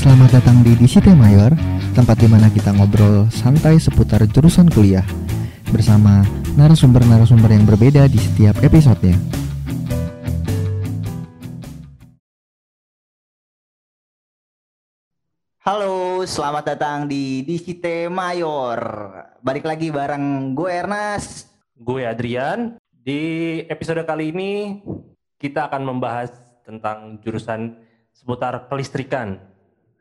Selamat datang di DCT Mayor, tempat di mana kita ngobrol santai seputar jurusan kuliah bersama narasumber-narasumber yang berbeda di setiap episodenya. Halo, selamat datang di DCT Mayor. Balik lagi bareng gue Ernest. Gue Adrian. Di episode kali ini kita akan membahas tentang jurusan seputar kelistrikan.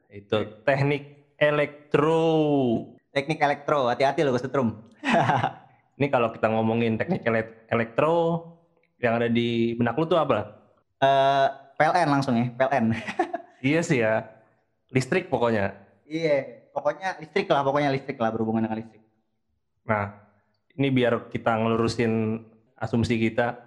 Itu teknik elektro. Teknik elektro, hati-hati lo kesetrum. Ini kalau kita ngomongin teknik ele- elektro yang ada di benak lu tuh apa? Eh, PLN langsung ya, PLN. Iya sih ya. Listrik pokoknya. Iya, pokoknya listrik lah, pokoknya listrik lah berhubungan dengan listrik. Nah, ini biar kita ngelurusin asumsi kita.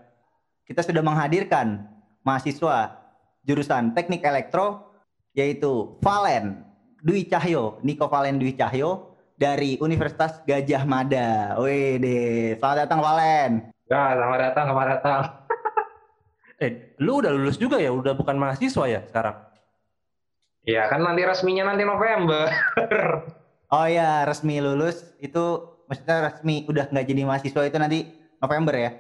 Kita sudah menghadirkan mahasiswa jurusan teknik elektro yaitu Valen Dwi Cahyo, Niko Valen Dwi Cahyo dari Universitas Gajah Mada. Wede, selamat datang Valen. Ya, selamat datang, selamat datang. Eh, lu udah lulus juga ya? Udah bukan mahasiswa ya sekarang? Ya, kan nanti resminya nanti November. Oh ya, resmi lulus itu maksudnya resmi udah nggak jadi mahasiswa itu nanti November ya?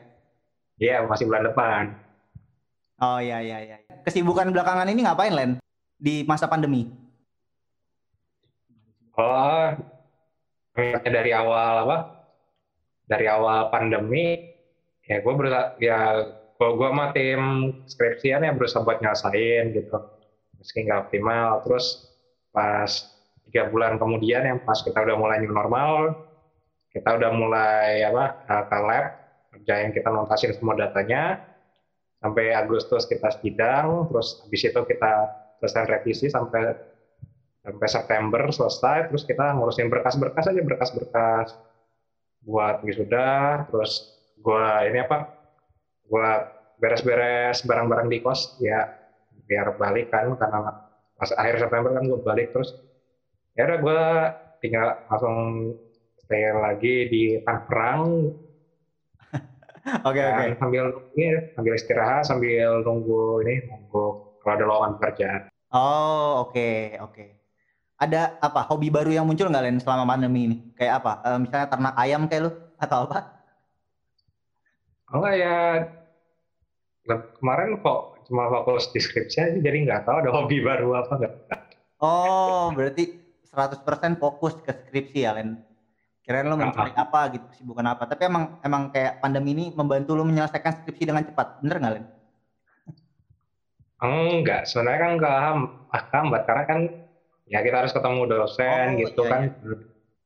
Iya, masih bulan depan. Oh iya iya iya. Kesibukan belakangan ini ngapain Len? Di masa pandemi? Oh, dari awal apa? Dari awal pandemi, ya gue berusaha, ya kalau gue sama tim skripsian ya berusaha buat nyelesain gitu. Meski nggak optimal, terus pas tiga bulan kemudian yang pas kita udah mulai new normal, kita udah mulai apa ke lab, kerjain kita nontasin semua datanya, sampai Agustus kita sidang, terus habis itu kita selesai revisi sampai sampai September selesai, terus kita ngurusin berkas-berkas aja berkas-berkas buat wisuda, terus gua ini apa, gua beres-beres barang-barang di kos ya biar balik kan karena pas akhir September kan gue balik terus ya udah gue tinggal langsung stay lagi di Tangerang Oke Dan oke. sambil ini sambil istirahat sambil nunggu ini nunggu kalau ada lowongan pekerjaan. Oh oke oke. Ada apa hobi baru yang muncul nggak Len selama pandemi ini? Kayak apa? Eh, misalnya ternak ayam kayak lu atau apa? Oh enggak ya kemarin kok cuma fokus di skripsi aja jadi nggak tahu ada hobi baru apa enggak. Oh berarti 100% fokus ke skripsi ya Len? Kirain lu mencari apa gitu, kesibukan apa? Tapi emang emang kayak pandemi ini membantu lu menyelesaikan skripsi dengan cepat, bener nggak Len? Enggak, sebenarnya kan nggak ham- ah, hambat karena kan ya kita harus ketemu dosen Oh, gitu iya, kan. Iya.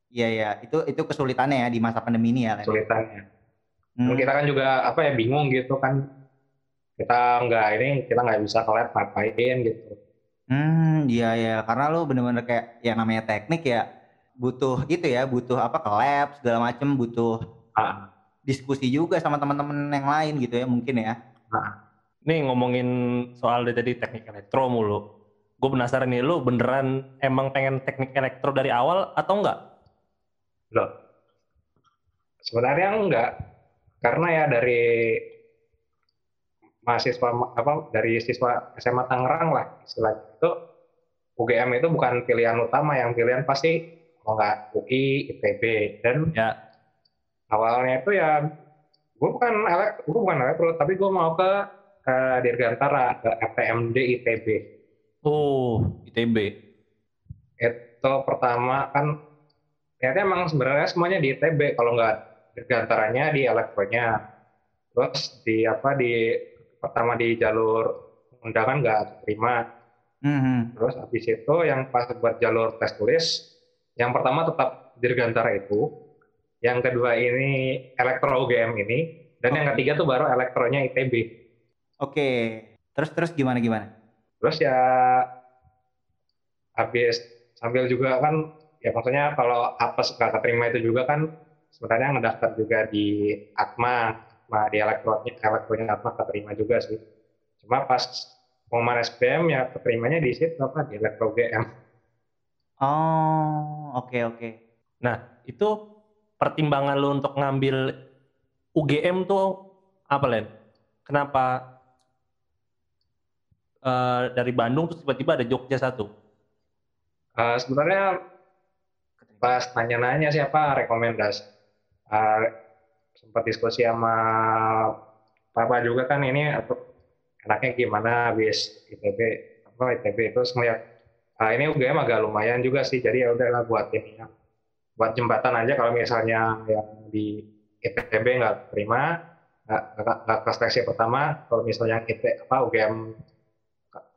Iya, itu itu kesulitannya ya di masa pandemi ini ya kesulitannya. Hmm. Kita kan juga apa ya bingung gitu kan. Kita nggak ini kita nggak bisa ke lab ngapain gitu. Hmm, iya ya, karena lu bener-bener kayak yang namanya teknik ya butuh itu ya, butuh apa ke lab segala macem, butuh Ah, diskusi juga sama teman-teman yang lain gitu ya mungkin ya. Nih ngomongin soal dari tadi teknik elektro mulu. Gue penasaran nih, lu beneran emang pengen teknik elektro dari awal atau enggak? Loh. Sebenarnya enggak. Karena ya dari mahasiswa apa dari siswa SMA Tangerang lah istilahnya itu UGM itu bukan pilihan utama yang pilihan pasti kalau nggak UI ITB dan Ya. awalnya itu ya gue bukan elek gue bukan elektro tapi gue mau ke ke Dirgantara ke FTMD ITB Oh, ITB. itu pertama kan ternyata emang sebenarnya semuanya di ITB kalau nggak Dirgantaranya di elektronya terus di apa di pertama di jalur undangan nggak terima Mhm. terus habis itu yang pas buat jalur tes tulis yang pertama tetap Dirgantara itu yang kedua ini elektro UGM ini dan yang Oke. ketiga tuh baru elektronya ITB Oke. Terus terus gimana gimana? terus ya habis sambil juga kan ya maksudnya kalau apes nggak keterima itu juga kan sebenarnya ngedaftar juga di Atma nah, di elektronya elektronya Atma keterima juga sih cuma pas pengumuman SPM ya keterimanya di situ apa di elektro GM Oh, oke oke. Nah, itu pertimbangan lu untuk ngambil UGM tuh apa, Len? Kenapa eh, dari Bandung terus tiba-tiba ada Jogja satu? Eh, sebenarnya pas nanya-nanya siapa rekomendasi eh, sempat diskusi sama papa juga kan ini atau enaknya gimana habis ITB apa ITB terus ngeliat ah, ini UGM agak lumayan juga sih jadi ya udahlah buat ini ya. buat jembatan aja kalau misalnya yang di ITB nggak terima nggak nggak- pertama kalau misalnya IT apa UGM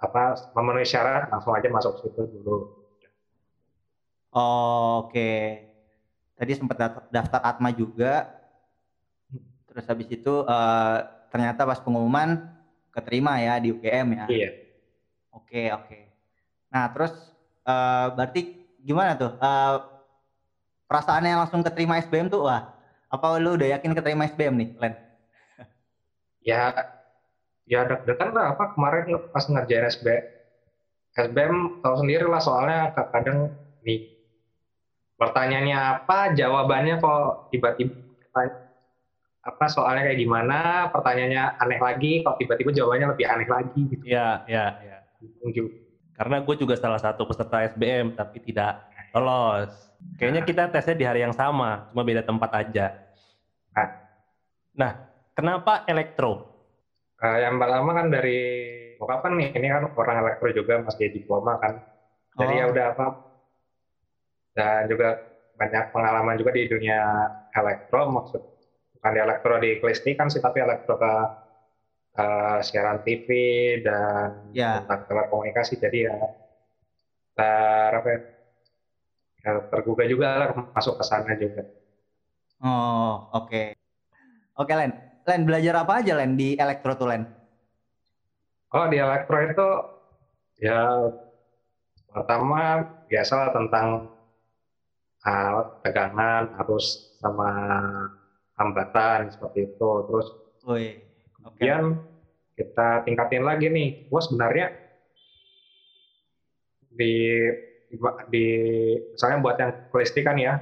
apa memenuhi syarat langsung aja masuk situ dulu Oh, Oke. Tadi sempat dat- daftar Atma juga. Terus habis itu eh, ternyata pas pengumuman keterima ya di UGM ya. iya Oke, oke. Nah, terus eh, berarti gimana tuh? Eh, perasaannya langsung keterima SBM tuh wah. Apa lu udah yakin keterima SBM nih, Len? ya ya deg-degan lah apa kemarin pas ngerjain SB SBM tahu sendiri lah soalnya kadang nih pertanyaannya apa jawabannya kok tiba-tiba apa soalnya kayak gimana pertanyaannya aneh lagi kok tiba-tiba jawabannya lebih aneh lagi gitu Ya, ya, ya. Karena gue juga salah satu peserta SBM tapi tidak lolos. Kayaknya kita tesnya di hari yang sama, cuma beda tempat aja. Ah. Nah, kenapa elektro? Eh, yang pertama kan dari bokap kan nih ini kan orang elektro juga masih diploma kan jadi ya Oh. udah apa dan juga banyak pengalaman juga di dunia elektro maksud bukan di elektro di Klisti kan sih tapi elektro ke eh, siaran TV dan Ya. tentang telekomunikasi jadi ya ter apa ya, ya, tergugah juga lah masuk ke sana juga Oh, oke. Oke, Len. Len, belajar apa aja, Len, di elektro tuh, Len? Oh di elektro itu ya pertama biasa tentang uh, tegangan arus sama hambatan seperti itu terus Woi, oke. kemudian kita tingkatin lagi nih wah sebenarnya di di misalnya buat yang kelisti kan ya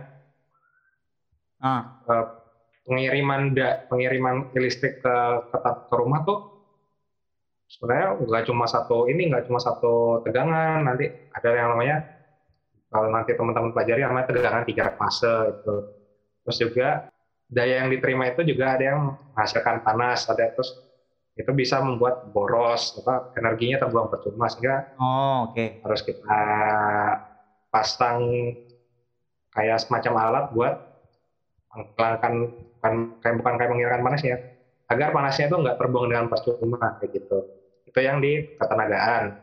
Ah, eh, pengiriman da, pengiriman listrik ke, ke ke rumah tuh sebenarnya nggak cuma satu ini nggak cuma satu tegangan nanti ada yang namanya kalau nanti teman-teman pelajari namanya tegangan tiga fase itu terus juga daya yang diterima itu juga ada yang menghasilkan panas ada terus itu bisa membuat boros apa energinya terbuang percuma sehingga oh, oke. harus kita pasang kayak semacam alat buat menghilangkan bukan kayak bukan kayak menghilangkan panas ya agar panasnya itu nggak terbuang dengan percuma kayak gitu. Itu yang di ketenagaan.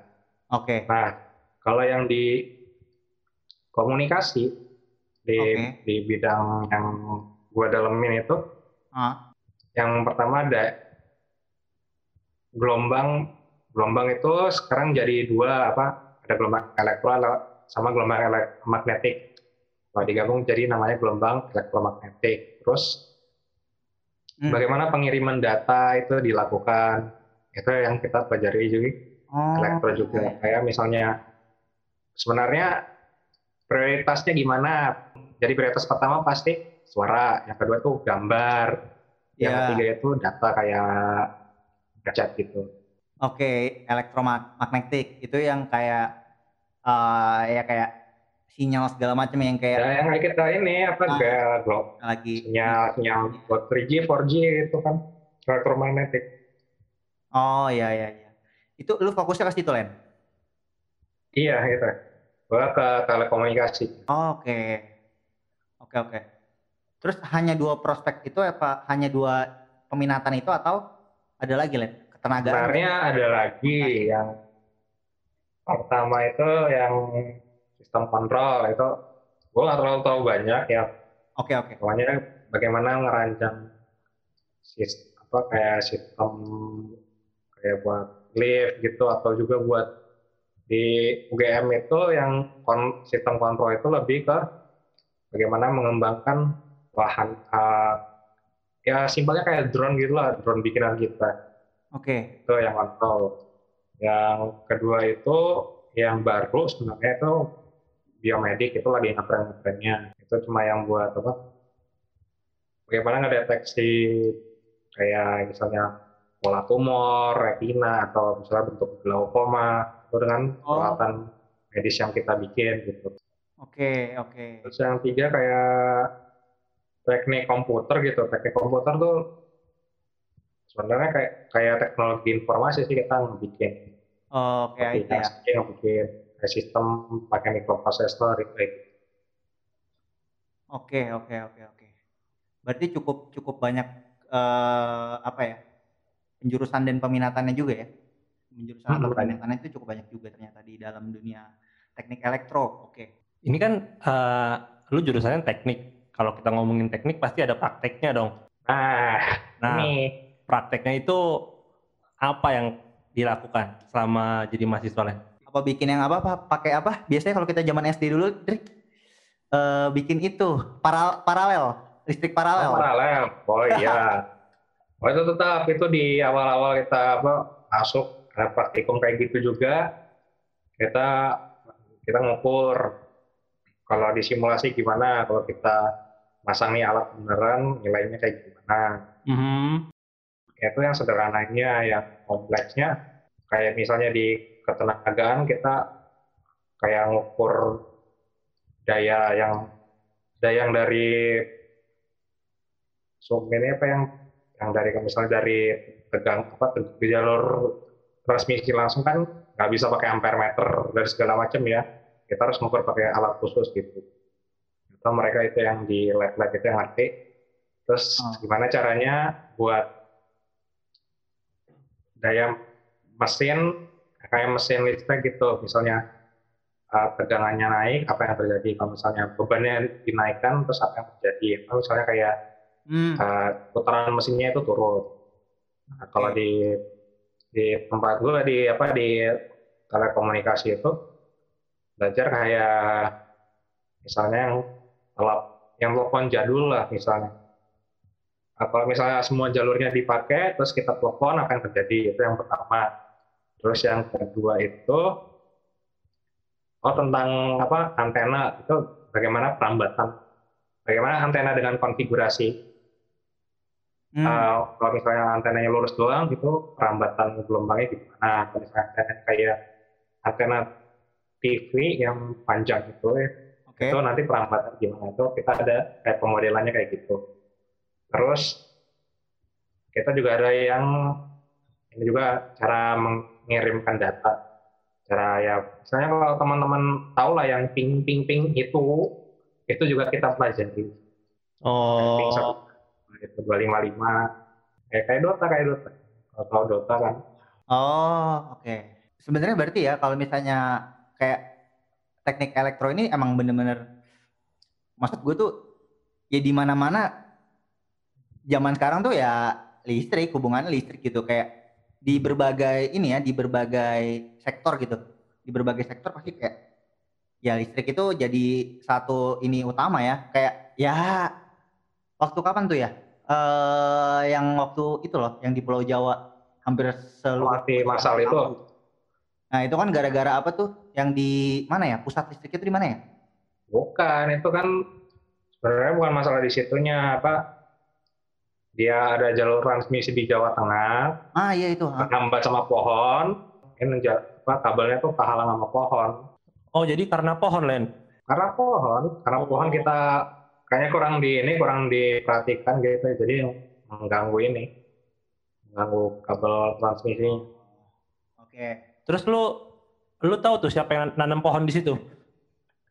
Oke. nah kalau yang di komunikasi di Oke. di bidang yang gua dalemin itu Ah, yang pertama ada gelombang gelombang itu sekarang jadi dua apa ada gelombang elektro sama gelombang elektromagnetik kalau digabung jadi namanya gelombang elektromagnetik. Terus hmm. bagaimana pengiriman data itu dilakukan? Itu yang kita pelajari juga. Oh, elektro juga. Kayak misalnya sebenarnya prioritasnya gimana? Jadi prioritas pertama pasti suara yang kedua tuh gambar yang Ya. ketiga itu data kayak chat gitu. Oke, elektromagnetik. Itu yang kayak eh ya kayak sinyal segala macam yang kayak ya yang kita ini apa Ah. kayak glow lagi sinyal sinyal buat 3G 4G itu kan elektromagnetik Oh iya iya iya. Itu lu fokusnya ke situ, Len? iya gitu gua ke telekomunikasi Oh, Oke. Oke oke. Terus hanya dua prospek itu apa hanya dua peminatan itu atau ada lagi, Len? Ketenagaan. sebenarnya ada lagi yang pertama itu yang sistem kontrol itu gua nggak terlalu tahu banyak ya Oke oke. pokoknya bagaimana ngerancang sistem apa kayak sistem kayak buat lift gitu atau juga buat di UGM itu yang kon- sistem kontrol itu lebih ke bagaimana mengembangkan lahan uh, ya simpelnya kayak drone gitu lah drone bikinan kita Oke. itu yang kontrol yang kedua itu yang baru sebenarnya itu biomedik itu lagi ngetren-ngetrennya itu cuma yang buat apa bagaimana ngedeteksi kayak misalnya pola tumor, retina atau misalnya bentuk glaukoma itu dengan Oh. peralatan medis yang kita bikin gitu. Oke, oke. Terus yang tiga kayak teknik komputer gitu. Teknik komputer tuh sebenarnya kayak kayak teknologi informasi sih kita ngebikin. Oke, IT ya. ngebikin kayak sistem pakai microprocessor itu. Oke, oke, oke, oke. Berarti cukup cukup banyak eh apa ya? Penjurusan dan peminatannya juga ya. Penjurusan atau Hmm, banyak. peminatannya itu cukup banyak juga ternyata di dalam dunia teknik elektro. Oke. Ini kan eh, lu jurusannya teknik. Kalau kita ngomongin teknik pasti ada prakteknya dong. Nah, Nah, ini prakteknya itu apa yang dilakukan selama jadi mahasiswa Len? Bikin yang apa? apa pakai apa? Biasanya kalau kita zaman SD dulu, Drik, eh bikin itu para- paralel, listrik paralel. Oh, paralel. Oh iya. Oh itu tetap itu di awal-awal kita apa masuk praktikum kayak gitu juga kita kita ngukur kalau di simulasi gimana kalau kita masang nih alat beneran nilainya kayak gimana. Mhm. Itu yang sederhananya, yang kompleksnya kayak misalnya di ketenagaan kita kayak ngukur daya yang daya yang dari sumber ini apa yang yang dari misalnya dari tegang apa di jalur transmisi langsung kan nggak bisa pakai ampere meter dan segala macam ya. Kita harus ngukur pakai alat khusus gitu. Itu mereka itu yang di lab-lab itu yang ngerti. Terus Oh. gimana caranya buat daya mesin kayak mesin listrik gitu. Misalnya uh, tegangannya naik apa yang terjadi? Kalau misalnya bebannya dinaikkan terus apa yang terjadi? Kalau misalnya kayak Hmm. uh, putaran mesinnya itu turun. Nah, kalau di di tempat gue di apa di telekomunikasi itu belajar kayak misalnya yang telap yang telepon jadul lah misalnya. Nah, kalau misalnya semua jalurnya dipakai terus kita telepon apa yang terjadi? Itu yang pertama terus yang kedua itu oh tentang apa antena itu bagaimana perambatan bagaimana antena dengan konfigurasi Hmm. Uh, kalau misalnya antenanya lurus doang gitu perambatan gelombangnya gimana kalau misalnya antena kayak antena TV yang panjang gitu ya Oke. itu nanti perambatan gimana itu kita ada kayak pemodelannya kayak gitu terus kita juga ada yang ini juga cara mengirimkan data. Cara ya misalnya kalau teman-teman tahu lah yang ping ping ping itu itu juga kita pelajari. Ping Oh, satu itu dua lima lima. Kayak kayak Dota kayak Dota. Kalau tahu Dota kan. Oh, oke. Sebenarnya berarti ya kalau misalnya kayak teknik elektro ini emang bener-bener maksud gue tuh ya di mana-mana zaman sekarang tuh ya listrik, hubungannya listrik gitu. Kayak di berbagai ini ya, di berbagai sektor gitu. Di berbagai sektor pasti kayak ya listrik itu jadi satu ini utama ya. Kayak ya waktu kapan tuh ya? Eh yang waktu itu loh, yang di Pulau Jawa hampir seluruh Mati masal itu. Nah, itu kan gara-gara apa tuh? Yang di mana ya? Pusat listrik itu di mana ya? bukan itu kan sebenarnya bukan masalah di situnya apa dia ada jalur transmisi di Jawa Tengah Ah, iya itu. terhambat sama pohon ini apa, kabelnya tuh kehalang sama pohon oh jadi karena pohon Len. karena pohon karena pohon kita kayaknya kurang di ini kurang diperhatikan gitu jadi mengganggu ini mengganggu kabel transmisi Oke. Terus lu lu tahu tuh siapa yang nanam pohon di situ?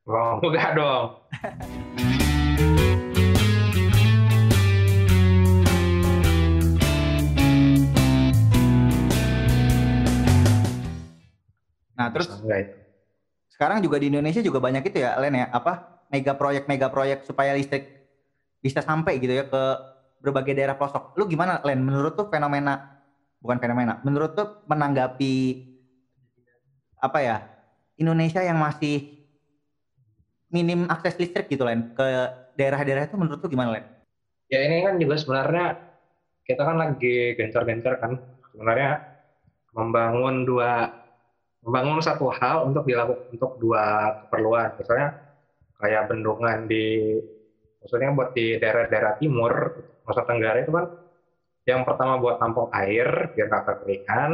oh enggak dong Nah, terus sekarang juga di Indonesia juga banyak itu ya, Len ya, apa? Mega proyek mega proyek supaya listrik bisa sampai gitu ya ke berbagai daerah pelosok. Lu gimana, Len? Menurut tuh fenomena bukan fenomena, menurut tuh menanggapi apa ya? Indonesia yang masih minim akses listrik gitu, Len, ke daerah-daerah itu menurut tuh gimana, Len? ya ini kan juga sebenarnya kita kan lagi gencar-gencar kan sebenarnya membangun dua membangun satu hal untuk dilakukan untuk dua keperluan misalnya kayak bendungan di maksudnya buat di daerah-daerah timur Nusa Tenggara itu kan yang pertama buat tampung air biar nggak kekeringan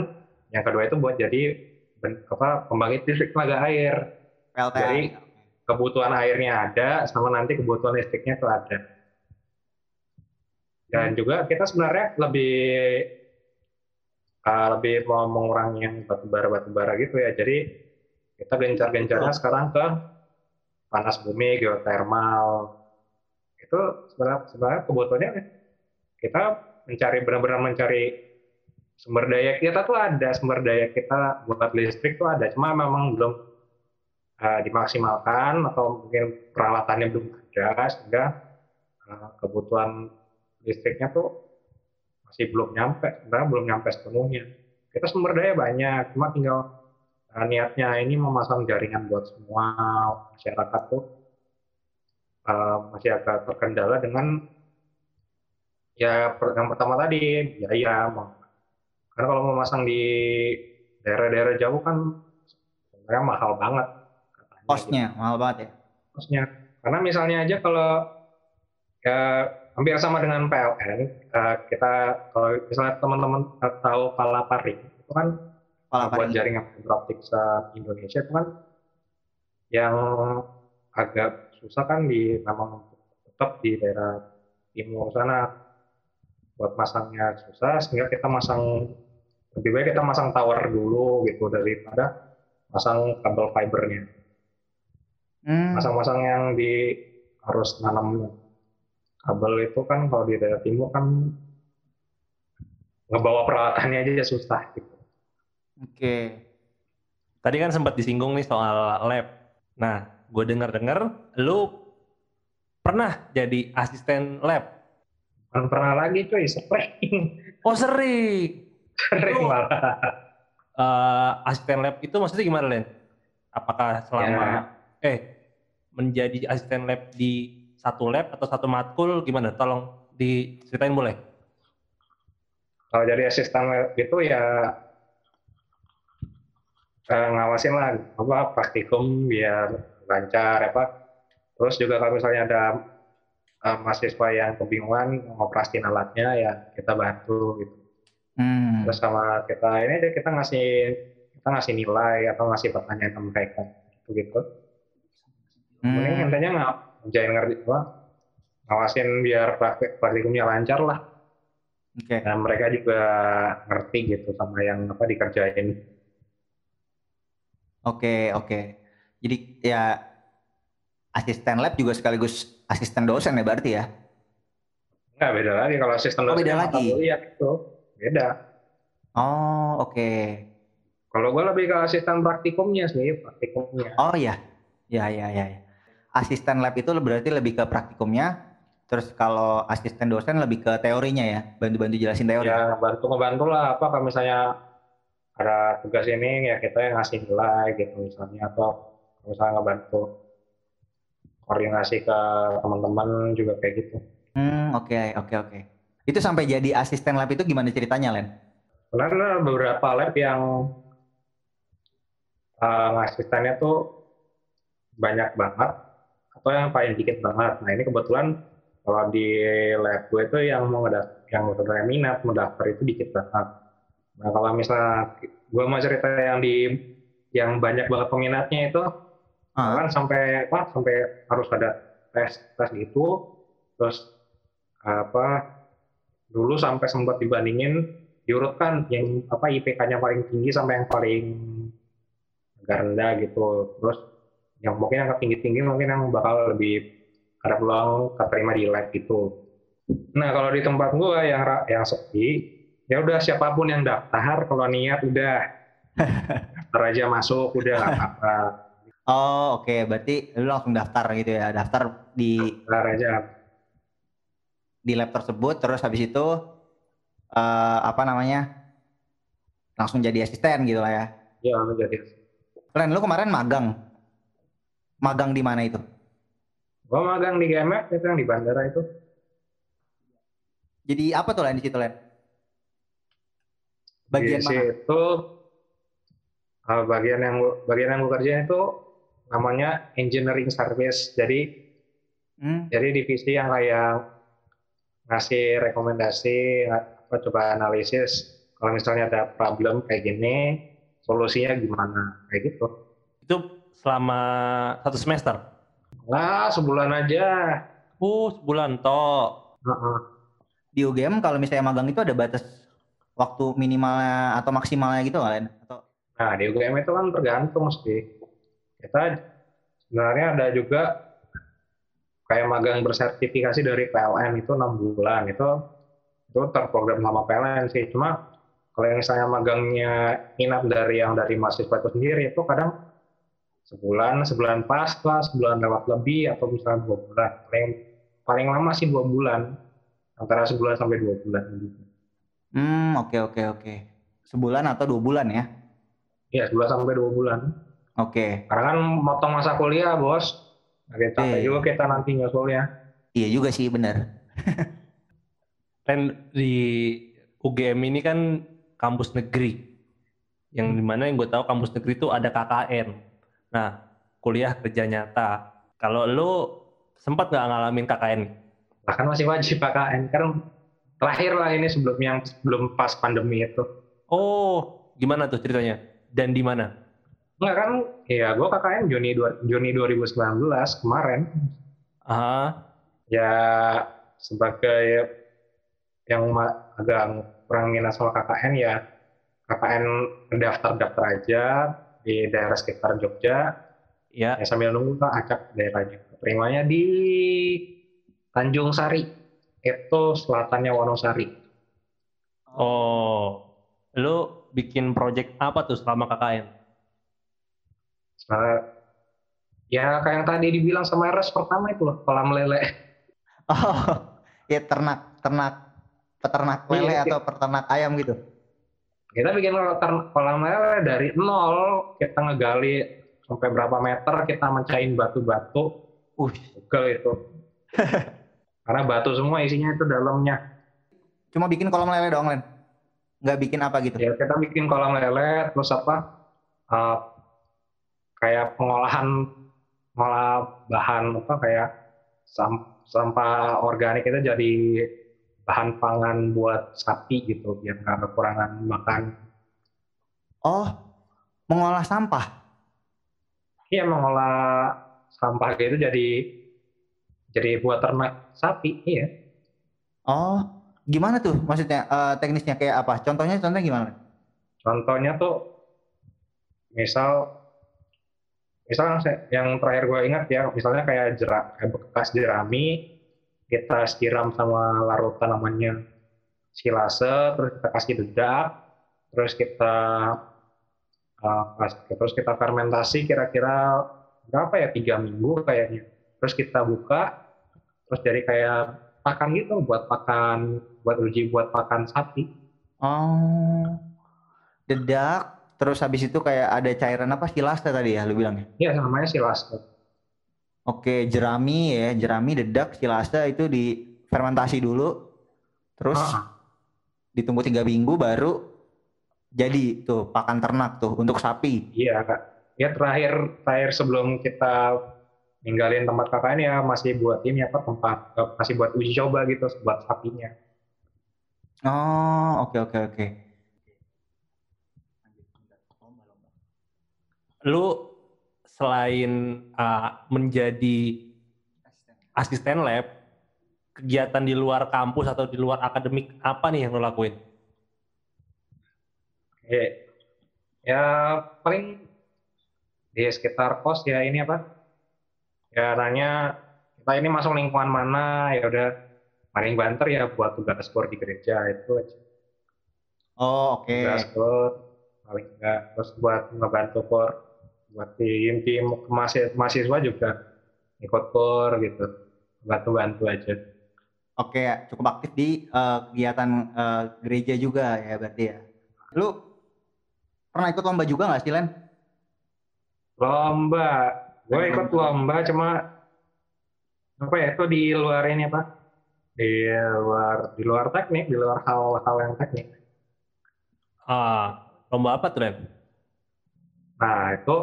yang kedua itu buat jadi ben- apa pembangkit listrik tenaga air PLTA. Jadi kebutuhan airnya ada, sama nanti kebutuhan listriknya tuh ada. Dan juga kita sebenarnya lebih uh, lebih mau mengurangi yang batubara batubara gitu ya. Jadi kita gencar-gencarnya sekarang ke panas bumi, geotermal. Itu sebenarnya sebenarnya kebutuhannya kita mencari benar-benar mencari sumber daya kita tuh ada sumber daya kita buat listrik tuh ada cuma memang belum uh, dimaksimalkan atau mungkin peralatannya belum ada sehingga uh, kebutuhan listriknya tuh masih belum nyampe sebenarnya belum nyampe sepenuhnya kita sumber daya banyak cuma tinggal uh, niatnya ini memasang jaringan buat semua masyarakat tuh uh, masih agak terkendala dengan ya yang pertama tadi biaya karena kalau mau masang di daerah-daerah jauh kan sebenarnya mahal banget. Kosnya gitu. mahal banget ya? Kosnya. Karena misalnya aja kalau ya hampir sama dengan PLN, uh, kita kalau misalnya teman-teman tahu Palaparing, itu kan buat jaringan fiber optik se Indonesia itu kan yang agak susah kan di memang tetap di daerah timur sana. Buat masangnya susah sehingga kita masang lebih baik kita masang tower dulu gitu daripada masang kabel fibernya. Hmm. masang-masang yang di harus nanam kabel itu kan kalau di daerah timur kan ngebawa peralatannya aja susah gitu. Oke. Tadi kan sempat disinggung nih soal lab. Nah, gue dengar-dengar lu pernah jadi asisten lab Bukan pernah lagi cuy, sering. Oh sering? Sering malah. Uh, asisten lab itu maksudnya gimana Len? Apakah selama ya. eh menjadi asisten lab di satu lab atau satu matkul gimana? Tolong diceritain boleh? Kalau jadi asisten lab itu ya uh, ngawasin lah apa praktikum biar lancar apa. Terus juga kalau misalnya ada uh, mahasiswa yang kebingungan ngoperasiin alatnya ya kita bantu gitu. Hmm. Terus sama kita ini aja kita ngasih kita ngasih nilai atau ngasih pertanyaan ke mereka gitu gitu. Hmm. Mending intinya jangan ngerti apa ngawasin biar praktik praktikumnya lancar lah. Oke. Okay. Dan mereka juga ngerti gitu sama yang apa dikerjain. Oke okay, oke. Okay. Jadi ya asisten lab juga sekaligus asisten dosen ya berarti ya? Enggak beda lagi kalau asisten dosen. Oh beda lagi. Iya itu beda. Oh oke. Okay. Kalau gue lebih ke asisten praktikumnya sih praktikumnya. Oh iya, ya ya ya. Asisten lab itu berarti lebih ke praktikumnya. Terus kalau asisten dosen lebih ke teorinya ya, bantu-bantu jelasin teori. Ya bantu ngebantu lah apa kalau misalnya ada tugas ini ya kita yang ngasih nilai gitu misalnya atau misalnya ngebantu koordinasi ke teman-teman juga kayak gitu. Hmm, oke, okay, oke, okay, oke. Okay. Itu sampai jadi asisten lab itu gimana ceritanya, Len? Karena beberapa lab yang uh, asistennya tuh banyak banget atau yang paling dikit banget. Nah ini kebetulan kalau di lab gue itu yang mau yang sebenarnya minat mendaftar itu dikit banget. Nah kalau misalnya gue mau cerita yang di yang banyak banget peminatnya itu uh. kan sampai apa sampai harus ada tes tes gitu terus apa dulu sampai sempat dibandingin diurutkan yang apa IPK-nya paling tinggi sampai yang paling agak rendah gitu terus yang mungkin yang tinggi-tinggi mungkin yang bakal lebih ada peluang keterima di lab gitu nah kalau di tempat gua yang yang sepi ya udah siapa pun yang daftar kalau niat udah daftar aja masuk udah apa Oh oke, okay. berarti lu langsung daftar gitu ya, daftar di daftar aja di lab tersebut, terus habis itu uh, apa namanya langsung jadi asisten gitu lah ya? Iya, jadi. Keren, lu kemarin magang, magang di mana itu? Gua magang di GMF itu yang di bandara itu. Jadi apa tuh Len di situ Len? Bagian di mana? Itu uh, bagian yang bagian yang gue kerjain itu namanya engineering service. Jadi hmm. jadi divisi yang kayak ngasih rekomendasi apa coba analisis kalau misalnya ada problem kayak gini solusinya gimana kayak gitu. Itu selama satu semester? Lah, sebulan aja. Oh, sebulan toh. Heeh. Di UGM kalau misalnya magang itu ada batas waktu minimalnya atau maksimalnya gitu nggak Len? Atau Nah, di UGM itu kan tergantung mesti. Kita sebenarnya ada juga kayak magang bersertifikasi dari PLN itu enam bulan itu itu terprogram sama PLN sih. Cuma kalau yang misalnya magangnya minat dari yang dari mahasiswa itu sendiri itu kadang sebulan, sebulan pas lah, sebulan lewat lebih atau misalnya dua bulan. Paling paling lama sih dua bulan, antara sebulan sampai dua bulan. gitu. hmm oke oke oke sebulan atau dua bulan ya? Iya, sebulan sampai dua bulan. Oke Karena kan motong masa kuliah, bos. Agak capek Iya. juga kita nanti nyusulnya. iya juga sih bener. Len di UGM ini kan kampus negeri. Yang di mana yang gue tahu kampus negeri itu ada KKN. Nah, kuliah kerja nyata. Kalau lu sempat nggak ngalamin KKN? Bahkan masih wajib KKN. Kan terakhir lah ini sebelum yang sebelum pas pandemi itu. Oh, gimana tuh ceritanya? Dan di mana? Enggak kan, ya gue KKN Juni, dua- Juni 2019 kemarin. Ah, Ya sebagai yang agak kurang minat sama KKN ya KKN daftar-daftar aja di daerah sekitar Jogja. Ya. ya sambil nunggu lah acak daerahnya. Terimanya di Tanjung Sari. Itu selatannya Wonosari. Oh, lu bikin project apa tuh selama KKN? Soalnya, ya kayak yang tadi dibilang sama Eres pertama itu loh kolam lele. Oh. Ya ternak ternak peternak lele Iya, atau peternak ayam gitu. Kita bikin kolam lele dari nol. Kita ngegali sampai berapa meter kita mencahin batu-batu. Uh Google itu. Karena batu semua isinya itu dalamnya. Cuma bikin kolam lele doang Len? Nggak bikin apa gitu? ya kita bikin kolam lele terus apa eh, kayak pengolahan ngolah bahan apa kayak sam- sampah organik itu jadi bahan pangan buat sapi gitu biar nggak kekurangan makan Oh mengolah sampah. iya mengolah sampah gitu jadi jadi buat ternak sapi iya Oh gimana tuh maksudnya eh, teknisnya kayak apa? Contohnya contohnya gimana? Contohnya tuh misal misal yang terakhir gue ingat ya misalnya kayak jerak kayak bekas jerami kita siram sama larutan namanya silase terus kita kasih dedak terus kita uh, terus kita fermentasi kira-kira berapa ya tiga minggu kayaknya terus kita buka terus jadi kayak pakan gitu buat pakan buat uji buat pakan sapi Oh dedak. Terus habis itu kayak ada cairan apa silase tadi ya lu bilangnya? Iya namanya silase Oke jerami ya jerami dedak silase itu difermentasi dulu. Terus Ah. ditunggu tiga minggu baru jadi tuh pakan ternak tuh untuk sapi. Iya kak. Ya terakhir terakhir sebelum kita ninggalin tempat KKN ya masih buat ini apa tempat eh, masih buat uji coba gitu buat sapinya. Oh oke oke oke. Lu selain uh, menjadi asisten lab, kegiatan di luar kampus atau di luar akademik apa nih yang lo lakuin? Ya, ya paling di sekitar kos ya ini apa? Ya nanya kita ini masuk lingkungan mana ya udah paling banter ya buat tugas skor di gereja itu aja. Oh oke. Tugas skor paling enggak terus buat ngebantu kor buat tim tim mahasiswa, mahasiswa juga ikut kor gitu bantu-bantu aja. Oke cukup aktif di eh, kegiatan eh, gereja juga ya berarti ya. Lu pernah ikut lomba juga nggak sih Len? Lomba, gue ikut lomba cuma apa ya itu di luar ini apa? Di luar di luar teknik, di luar hal-hal yang teknik. Ah, lomba apa tuh, Ren? Nah itu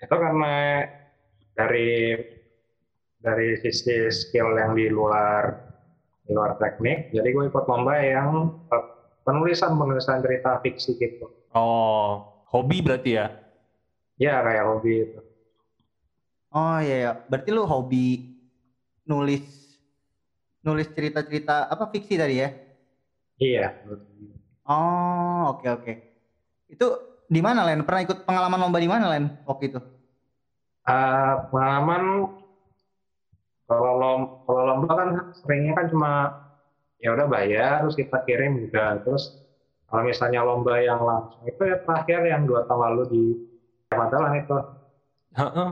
itu karena dari dari sisi skill yang di luar di luar teknik, jadi gue ikut lomba yang eh, penulisan penulisan cerita fiksi gitu. Oh, hobi berarti ya? Ya kayak hobi itu. Oh iya ya, berarti lu hobi nulis nulis cerita-cerita apa fiksi tadi ya? Iya. Oh, oke oke. Itu di mana Len? Pernah ikut pengalaman lomba di mana Len waktu itu? Eh, pengalaman kalau lom, kalau lomba kan seringnya kan cuma ya udah bayar terus kita kirim udah terus kalau misalnya lomba yang langsung itu ya terakhir yang dua tahun lalu di Madalan itu Heeh.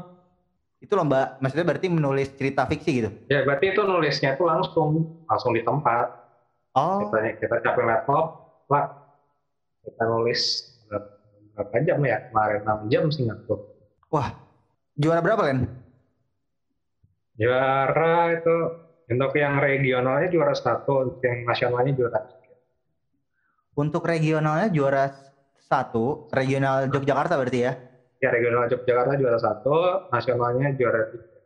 Itu lomba maksudnya berarti menulis cerita fiksi gitu. ya berarti itu nulisnya itu langsung langsung di tempat Oh, kita kita capek laptop lah kita nulis berapa, jam ya kemarin 6 jam sih ngaku wah. Juara berapa Len? juara itu untuk yang regionalnya juara satu untuk yang nasionalnya juara tiga. Untuk regionalnya juara satu, regional Yogyakarta berarti ya. ya regional Yogyakarta juara satu nasionalnya juara tiga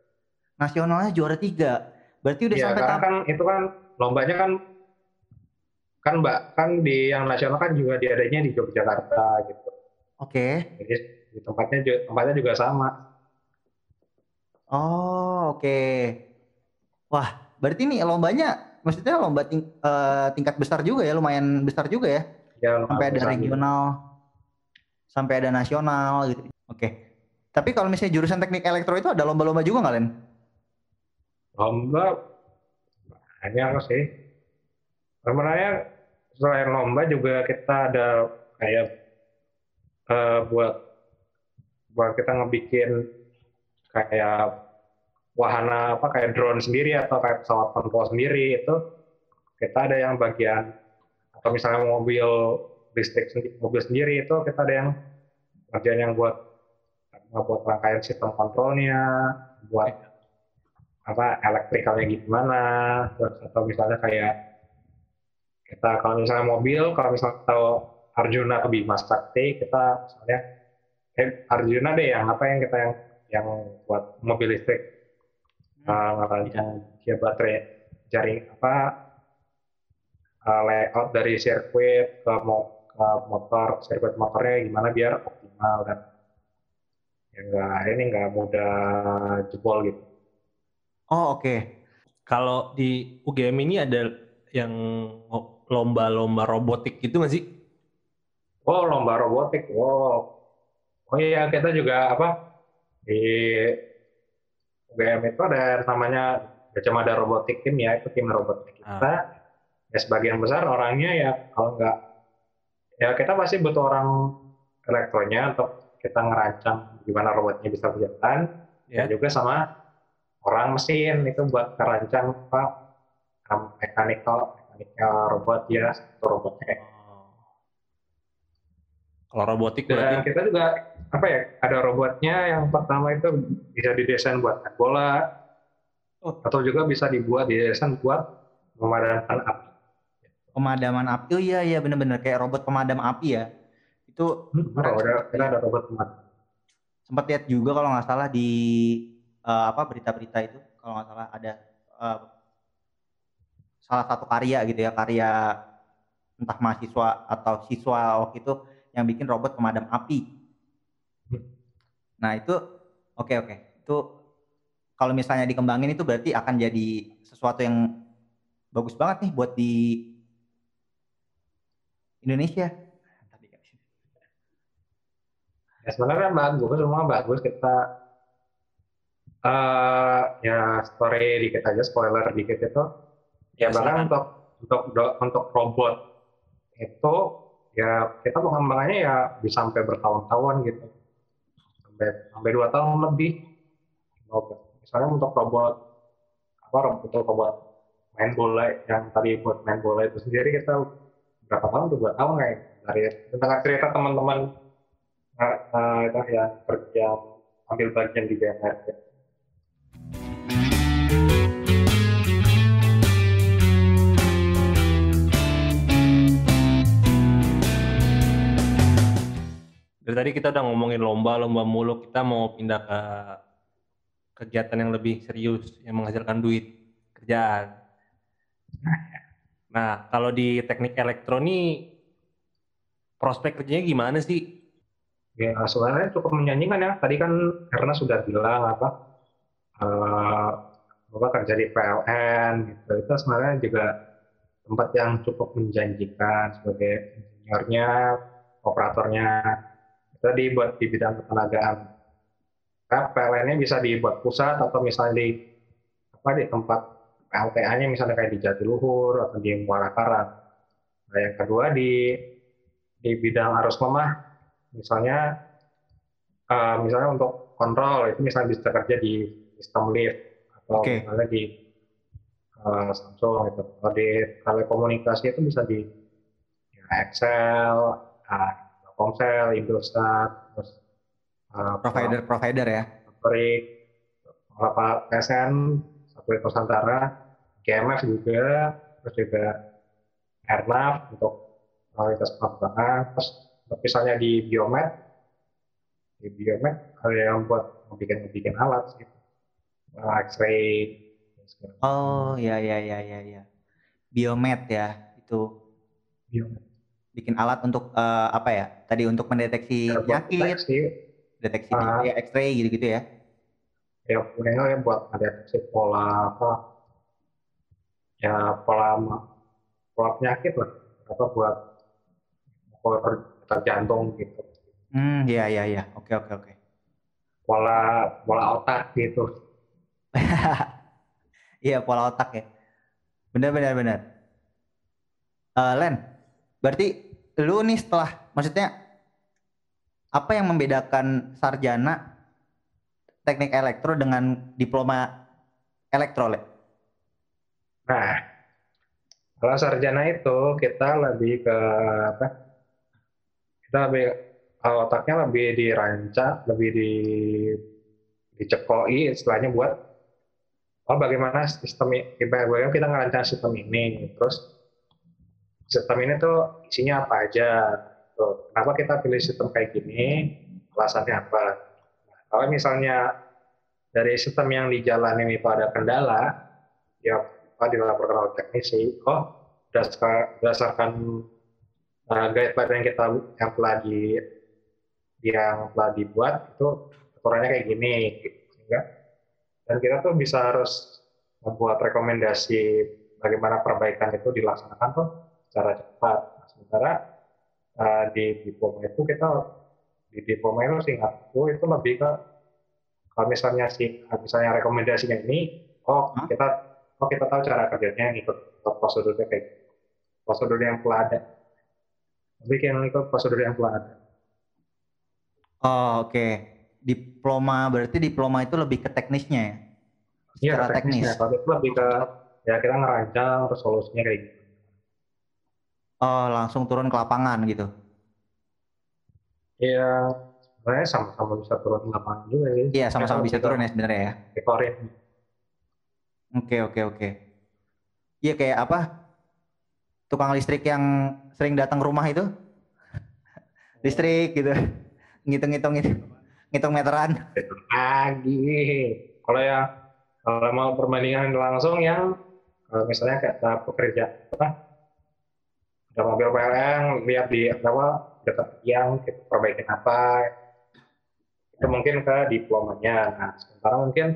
Nasionalnya juara tiga. Berarti udah ya sampai tahap kan itu kan lombanya kan kan mbak kan di yang nasional kan juga diadanya di Yogyakarta gitu Oke. jadi di tempatnya ju- tempatnya juga sama Oh, oke. Wah, berarti nih lombanya maksudnya lomba ting- eh, tingkat besar juga ya, lumayan besar juga ya. ya Sampai ada regional, sampai ada nasional gitu. Oke. Tapi kalau misalnya jurusan teknik elektro itu ada lomba-lomba juga nggak, Len? lomba banyak sih sebenarnya selain lomba juga kita ada kayak eh, buat buat kita ngebikin kayak wahana apa kayak drone sendiri atau kayak pesawat tempur sendiri itu kita ada yang bagian atau misalnya mobil listrik sendi- mobil sendiri itu kita ada yang bagian yang buat buat rangkaian sistem kontrolnya buat apa elektrikalnya gimana terus atau misalnya kayak kita kalau misalnya mobil kalau misalnya tahu Arjuna atau Bima Sakti kita misalnya eh, Arjuna deh yang apa yang kita yang yang buat mobil listrik uh, ngerancang dia baterai jaring apa uh, layout dari sirkuit ke mo ke motor sirkuit motornya gimana biar optimal dan ya enggak ini enggak mudah jebol gitu Oh, oke. Kalau di UGM ini ada yang lomba-lomba robotik gitu nggak sih? Oh, lomba robotik. Wow. Oh iya, kita juga apa di UGM itu ada namanya Gajah Robotik Team ya, itu tim robotik kita. Ya sebagian besar orangnya ya kalau nggak ya kita pasti butuh orang elektronya untuk kita ngerancang gimana robotnya bisa berjalan. Ya. Dan juga sama orang mesin itu buat ngerancang apa mekanikal mekanikal robot ya, itu robotnya. Kalau robotik Dan berarti kita juga apa ya ada robotnya yang pertama itu bisa didesain buat main bola Oh. atau juga bisa dibuat didesain buat memadamkan api. Pemadaman api. Oh iya iya bener-bener kayak robot pemadam api ya. Itu Oh, ada kita ada robot pemadam. sempat lihat juga kalau nggak salah di eh, apa berita-berita itu kalau nggak salah ada eh, salah satu karya gitu ya karya entah mahasiswa atau siswa waktu itu yang bikin robot pemadam api. Nah itu oke oke itu kalau misalnya dikembangin itu berarti akan jadi sesuatu yang bagus banget nih buat di Indonesia. Ya sebenarnya bagus, semua bagus kita eh ya story dikit aja spoiler dikit itu ya Ya, bahkan untuk untuk untuk robot itu ya kita pengembangannya ya bisa sampai bertahun-tahun gitu. Sampai sampai dua tahun lebih. Misalnya untuk robot apa robot robot main bola yang tadi buat main bola itu sendiri kita berapa tahun? Tuh dua tahun kayak dari tentang cerita teman-teman eh, itu yang kerja ambil bagian di BMR dari tadi kita udah ngomongin lomba, lomba mulu. Kita mau pindah ke kegiatan yang lebih serius, yang menghasilkan duit kerjaan. Nah, kalau di teknik elektro nih, prospek kerjanya gimana sih? Ya sebenarnya cukup menjanjikan ya. Tadi kan karena sudah bilang apa uh, apa kerja di PLN gitu. Itu sebenarnya juga tempat yang cukup menjanjikan sebagai insinyurnya, operatornya. Itu dibuat di bidang ketenagaan. Nah, PLN-nya bisa dibuat pusat atau misalnya di apa di tempat PLTA-nya misalnya kayak di Jatiluhur atau di Muara Karang. Nah, yang kedua di di bidang arus lemah misalnya uh, misalnya untuk kontrol itu misalnya bisa kerja di sistem lift atau okay. misalnya di uh, Samsung itu kalau di telekomunikasi itu bisa di ya, Excel, uh, Telkomsel, Indosat, terus uh, provider provider ya. Fabrik, apa PSN, satelit Nusantara, GMF juga, terus juga Airnav untuk kualitas penerbangan, terus misalnya di biomed di biomed ada yang buat bikin bikin alat gitu X-ray oh ya ya ya ya ya. Biomed ya itu. Biomed bikin alat untuk uh, apa ya tadi untuk mendeteksi ya, penyakit deteksi, deteksi uh, ya X-ray gitu-gitu ya ya kemudian ya buat mendeteksi pola apa ya pola pola penyakit lah apa buat detak jantung gitu. Hmm, iya iya iya. Oke oke oke. Pola pola otak gitu. Iya pola otak ya. Benar benar benar. Uh, Len, berarti lu nih setelah maksudnya apa yang membedakan sarjana teknik elektro dengan diploma elektro, Len? Nah, kalau sarjana itu kita lebih ke apa? kita lebih otaknya lebih dirancang, lebih di dicekoi istilahnya buat oh bagaimana sistem bagaimana kita ngerancang sistem ini terus sistem ini tuh isinya apa aja? Tuh kenapa kita pilih sistem kayak gini? Alasannya apa? Nah, kalau misalnya dari sistem yang dijalani itu ada kendala ya apa dilaporkan oleh teknisi? Oh berdasarkan uh, guideline yang kita yang telah di yang telah dibuat itu aturannya kayak gini sehingga. Dan kita tuh bisa harus membuat rekomendasi bagaimana perbaikan itu dilaksanakan tuh secara cepat nah, sementara uh, di diploma itu kita di diploma itu singkatku itu lebih ke kalau misalnya sih misalnya rekomendasinya ini oh kita oh kita tahu cara kerjanya ikut prosedurnya kayak gitu. prosedur yang telah ada bikin ikut prosedur yang telah ada. Oh, oke. Okay. Diploma berarti diploma itu lebih ke teknisnya ya? Iya, teknis. Kalau itu lebih ke ya kita ngerancang terus solusinya kayak gitu. Oh, langsung turun ke lapangan gitu. Iya, sebenarnya sama-sama bisa turun ke lapangan juga ya. Iya, sama-sama bisa turun ya sebenarnya ya. Oke, oke, oke. Iya kayak apa? Tukang listrik yang sering datang ke rumah itu listrik gitu ngitung-ngitung itu ngitung meteran lagi kalau ya kalau mau perbandingan langsung yang kalau misalnya kayak pekerja apa ada mobil PLN lihat di apa dekat yang kita perbaikin apa itu mungkin ke diplomanya nah sementara mungkin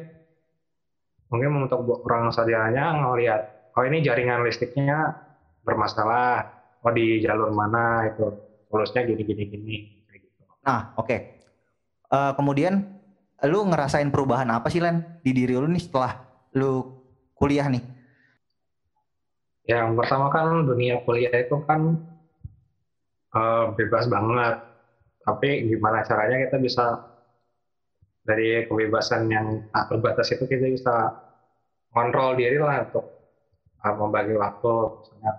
mungkin untuk orang sarjananya ngelihat oh ini jaringan listriknya bermasalah oh di jalur mana itu lurusnya gini gini gini gitu. Nah, oke. Okay. Uh, eh, kemudian lu ngerasain perubahan apa sih Len di diri lu nih setelah lu kuliah nih? Yang pertama kan dunia kuliah itu kan uh, bebas banget. Tapi gimana caranya kita bisa dari kebebasan yang tak terbatas itu kita bisa kontrol diri lah untuk uh, membagi waktu misalnya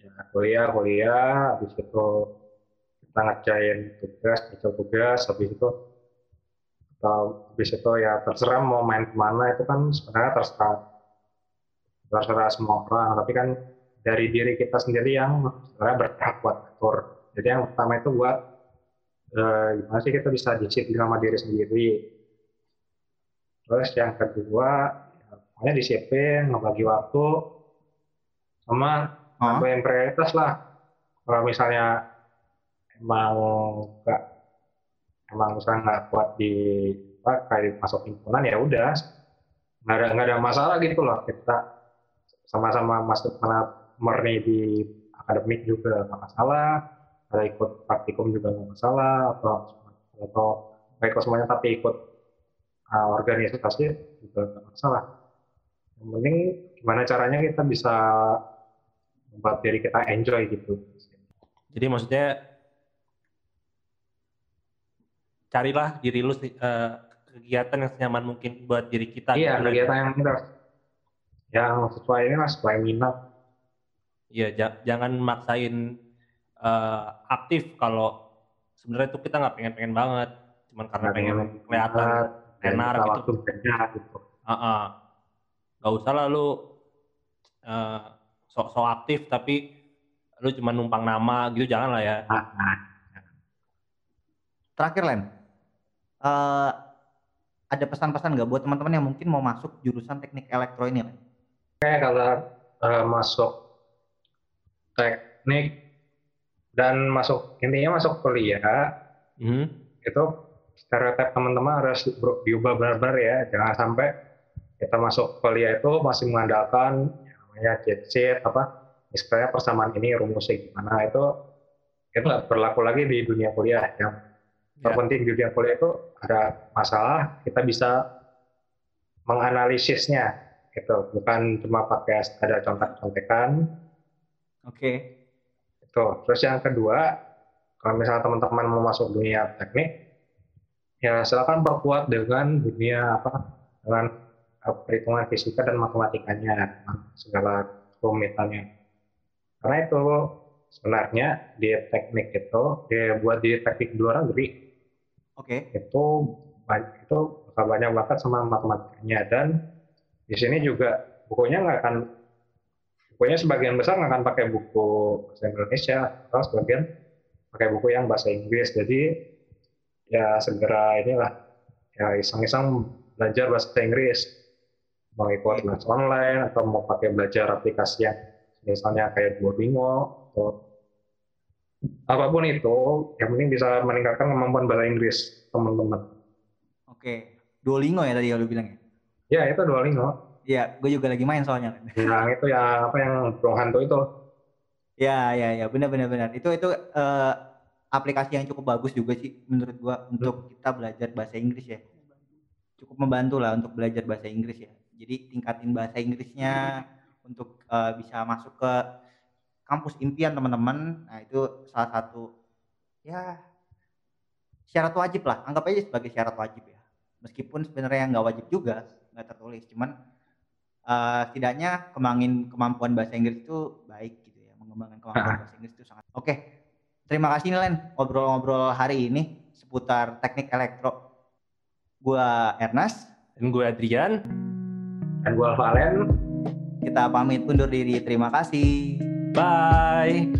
ya kuliah kuliah habis itu kita ngerjain tugas baca tugas habis itu atau habis itu ya terserah mau main ke mana itu kan sebenarnya terserah terserah semua orang tapi kan dari diri kita sendiri yang sebenarnya berhak buat atur jadi yang pertama itu buat eh, gimana sih kita bisa disiplin sama diri sendiri. Terus yang kedua ya, pokoknya disiplin ngebagi waktu sama huh? yang prioritas lah. Kalau misalnya emang gak emang misalnya nggak kuat di apa kayak masuk himpunan ya udah. Nggak ada nggak ada masalah gitu loh kita sama-sama masuk mana murni di akademik juga nggak masalah ada ikut praktikum juga nggak masalah atau atau ikut semuanya tapi ikut uh, organisasi juga nggak masalah yang penting gimana caranya kita bisa membuat diri kita enjoy gitu Jadi maksudnya carilah diri lu eh, kegiatan yang senyaman mungkin buat diri kita. iya gitu. kegiatan yang kita yang sesuai ini lah sesuai minat. Iya, ja- jangan maksain eh, aktif kalau sebenarnya itu kita nggak pengen-pengen banget, cuman karena Nggak pengen pengen kelihatan tenar kita gitu. banyak gitu. Ah, Gak usah lah lu eh, sok-sok aktif tapi lu cuma numpang nama gitu jangan lah ya. nah, nah, Terakhir Len, Eh, ada pesan-pesan nggak buat teman-teman yang mungkin mau masuk jurusan teknik elektro ini Len? Oke, kalau eh, masuk teknik dan masuk intinya masuk kuliah Mhm. itu stereotip teman-teman harus diubah benar-benar ya jangan sampai kita masuk kuliah itu masih mengandalkan yang namanya cheat sheet apa istilahnya persamaan ini rumusnya gimana itu itu nggak berlaku lagi di dunia kuliah yang Ya. terpenting di dunia kuliah itu ada masalah kita bisa menganalisisnya gitu. Bukan cuma pakai ada contek-contekan. Oke, itu terus yang kedua kalau misalnya teman-teman mau masuk dunia teknik ya silakan perkuat dengan dunia apa dengan eh, perhitungan fisika dan matematikanya dengan segala kerumitannya karena itu sebenarnya di teknik itu ya buat di teknik di luar negeri oke, itu banyak itu bakal banyak banget sama matematikanya dan di sini juga bukunya nggak akan bukunya sebagian besar nggak akan pakai buku bahasa Indonesia atau sebagian pakai buku yang bahasa Inggris jadi ya segera inilah ya iseng-iseng belajar bahasa Inggris mau ikut les online atau mau pakai belajar aplikasi yang misalnya kayak Duolingo atau apa pun itu yang penting bisa meningkatkan kemampuan bahasa Inggris teman-teman oke. Duolingo ya tadi yang lu bilang ya? Ya itu Duolingo Iya, gue juga lagi main soalnya. Yang itu ya apa yang Bro Hanto itu Ya, ya, ya, benar, benar, benar. Itu itu eh, aplikasi yang cukup bagus juga sih menurut gua untuk kita belajar bahasa Inggris ya. Cukup membantu lah untuk belajar bahasa Inggris ya. Jadi tingkatin bahasa Inggrisnya untuk eh, bisa masuk ke kampus impian teman-teman. Nah itu salah satu ya syarat wajib lah. Anggap aja sebagai syarat wajib ya. Meskipun sebenarnya nggak wajib juga, nggak tertulis. Cuman eh, setidaknya kembangin kemampuan bahasa Inggris itu baik gitu ya. Mengembangkan kemampuan bahasa Inggris itu sangat oke terima kasih nih Len. Ngobrol-ngobrol hari ini seputar teknik elektro. Gua Ernest. Dan gue Adrian. dan gue Valen kita pamit undur diri. Terima kasih. Bye.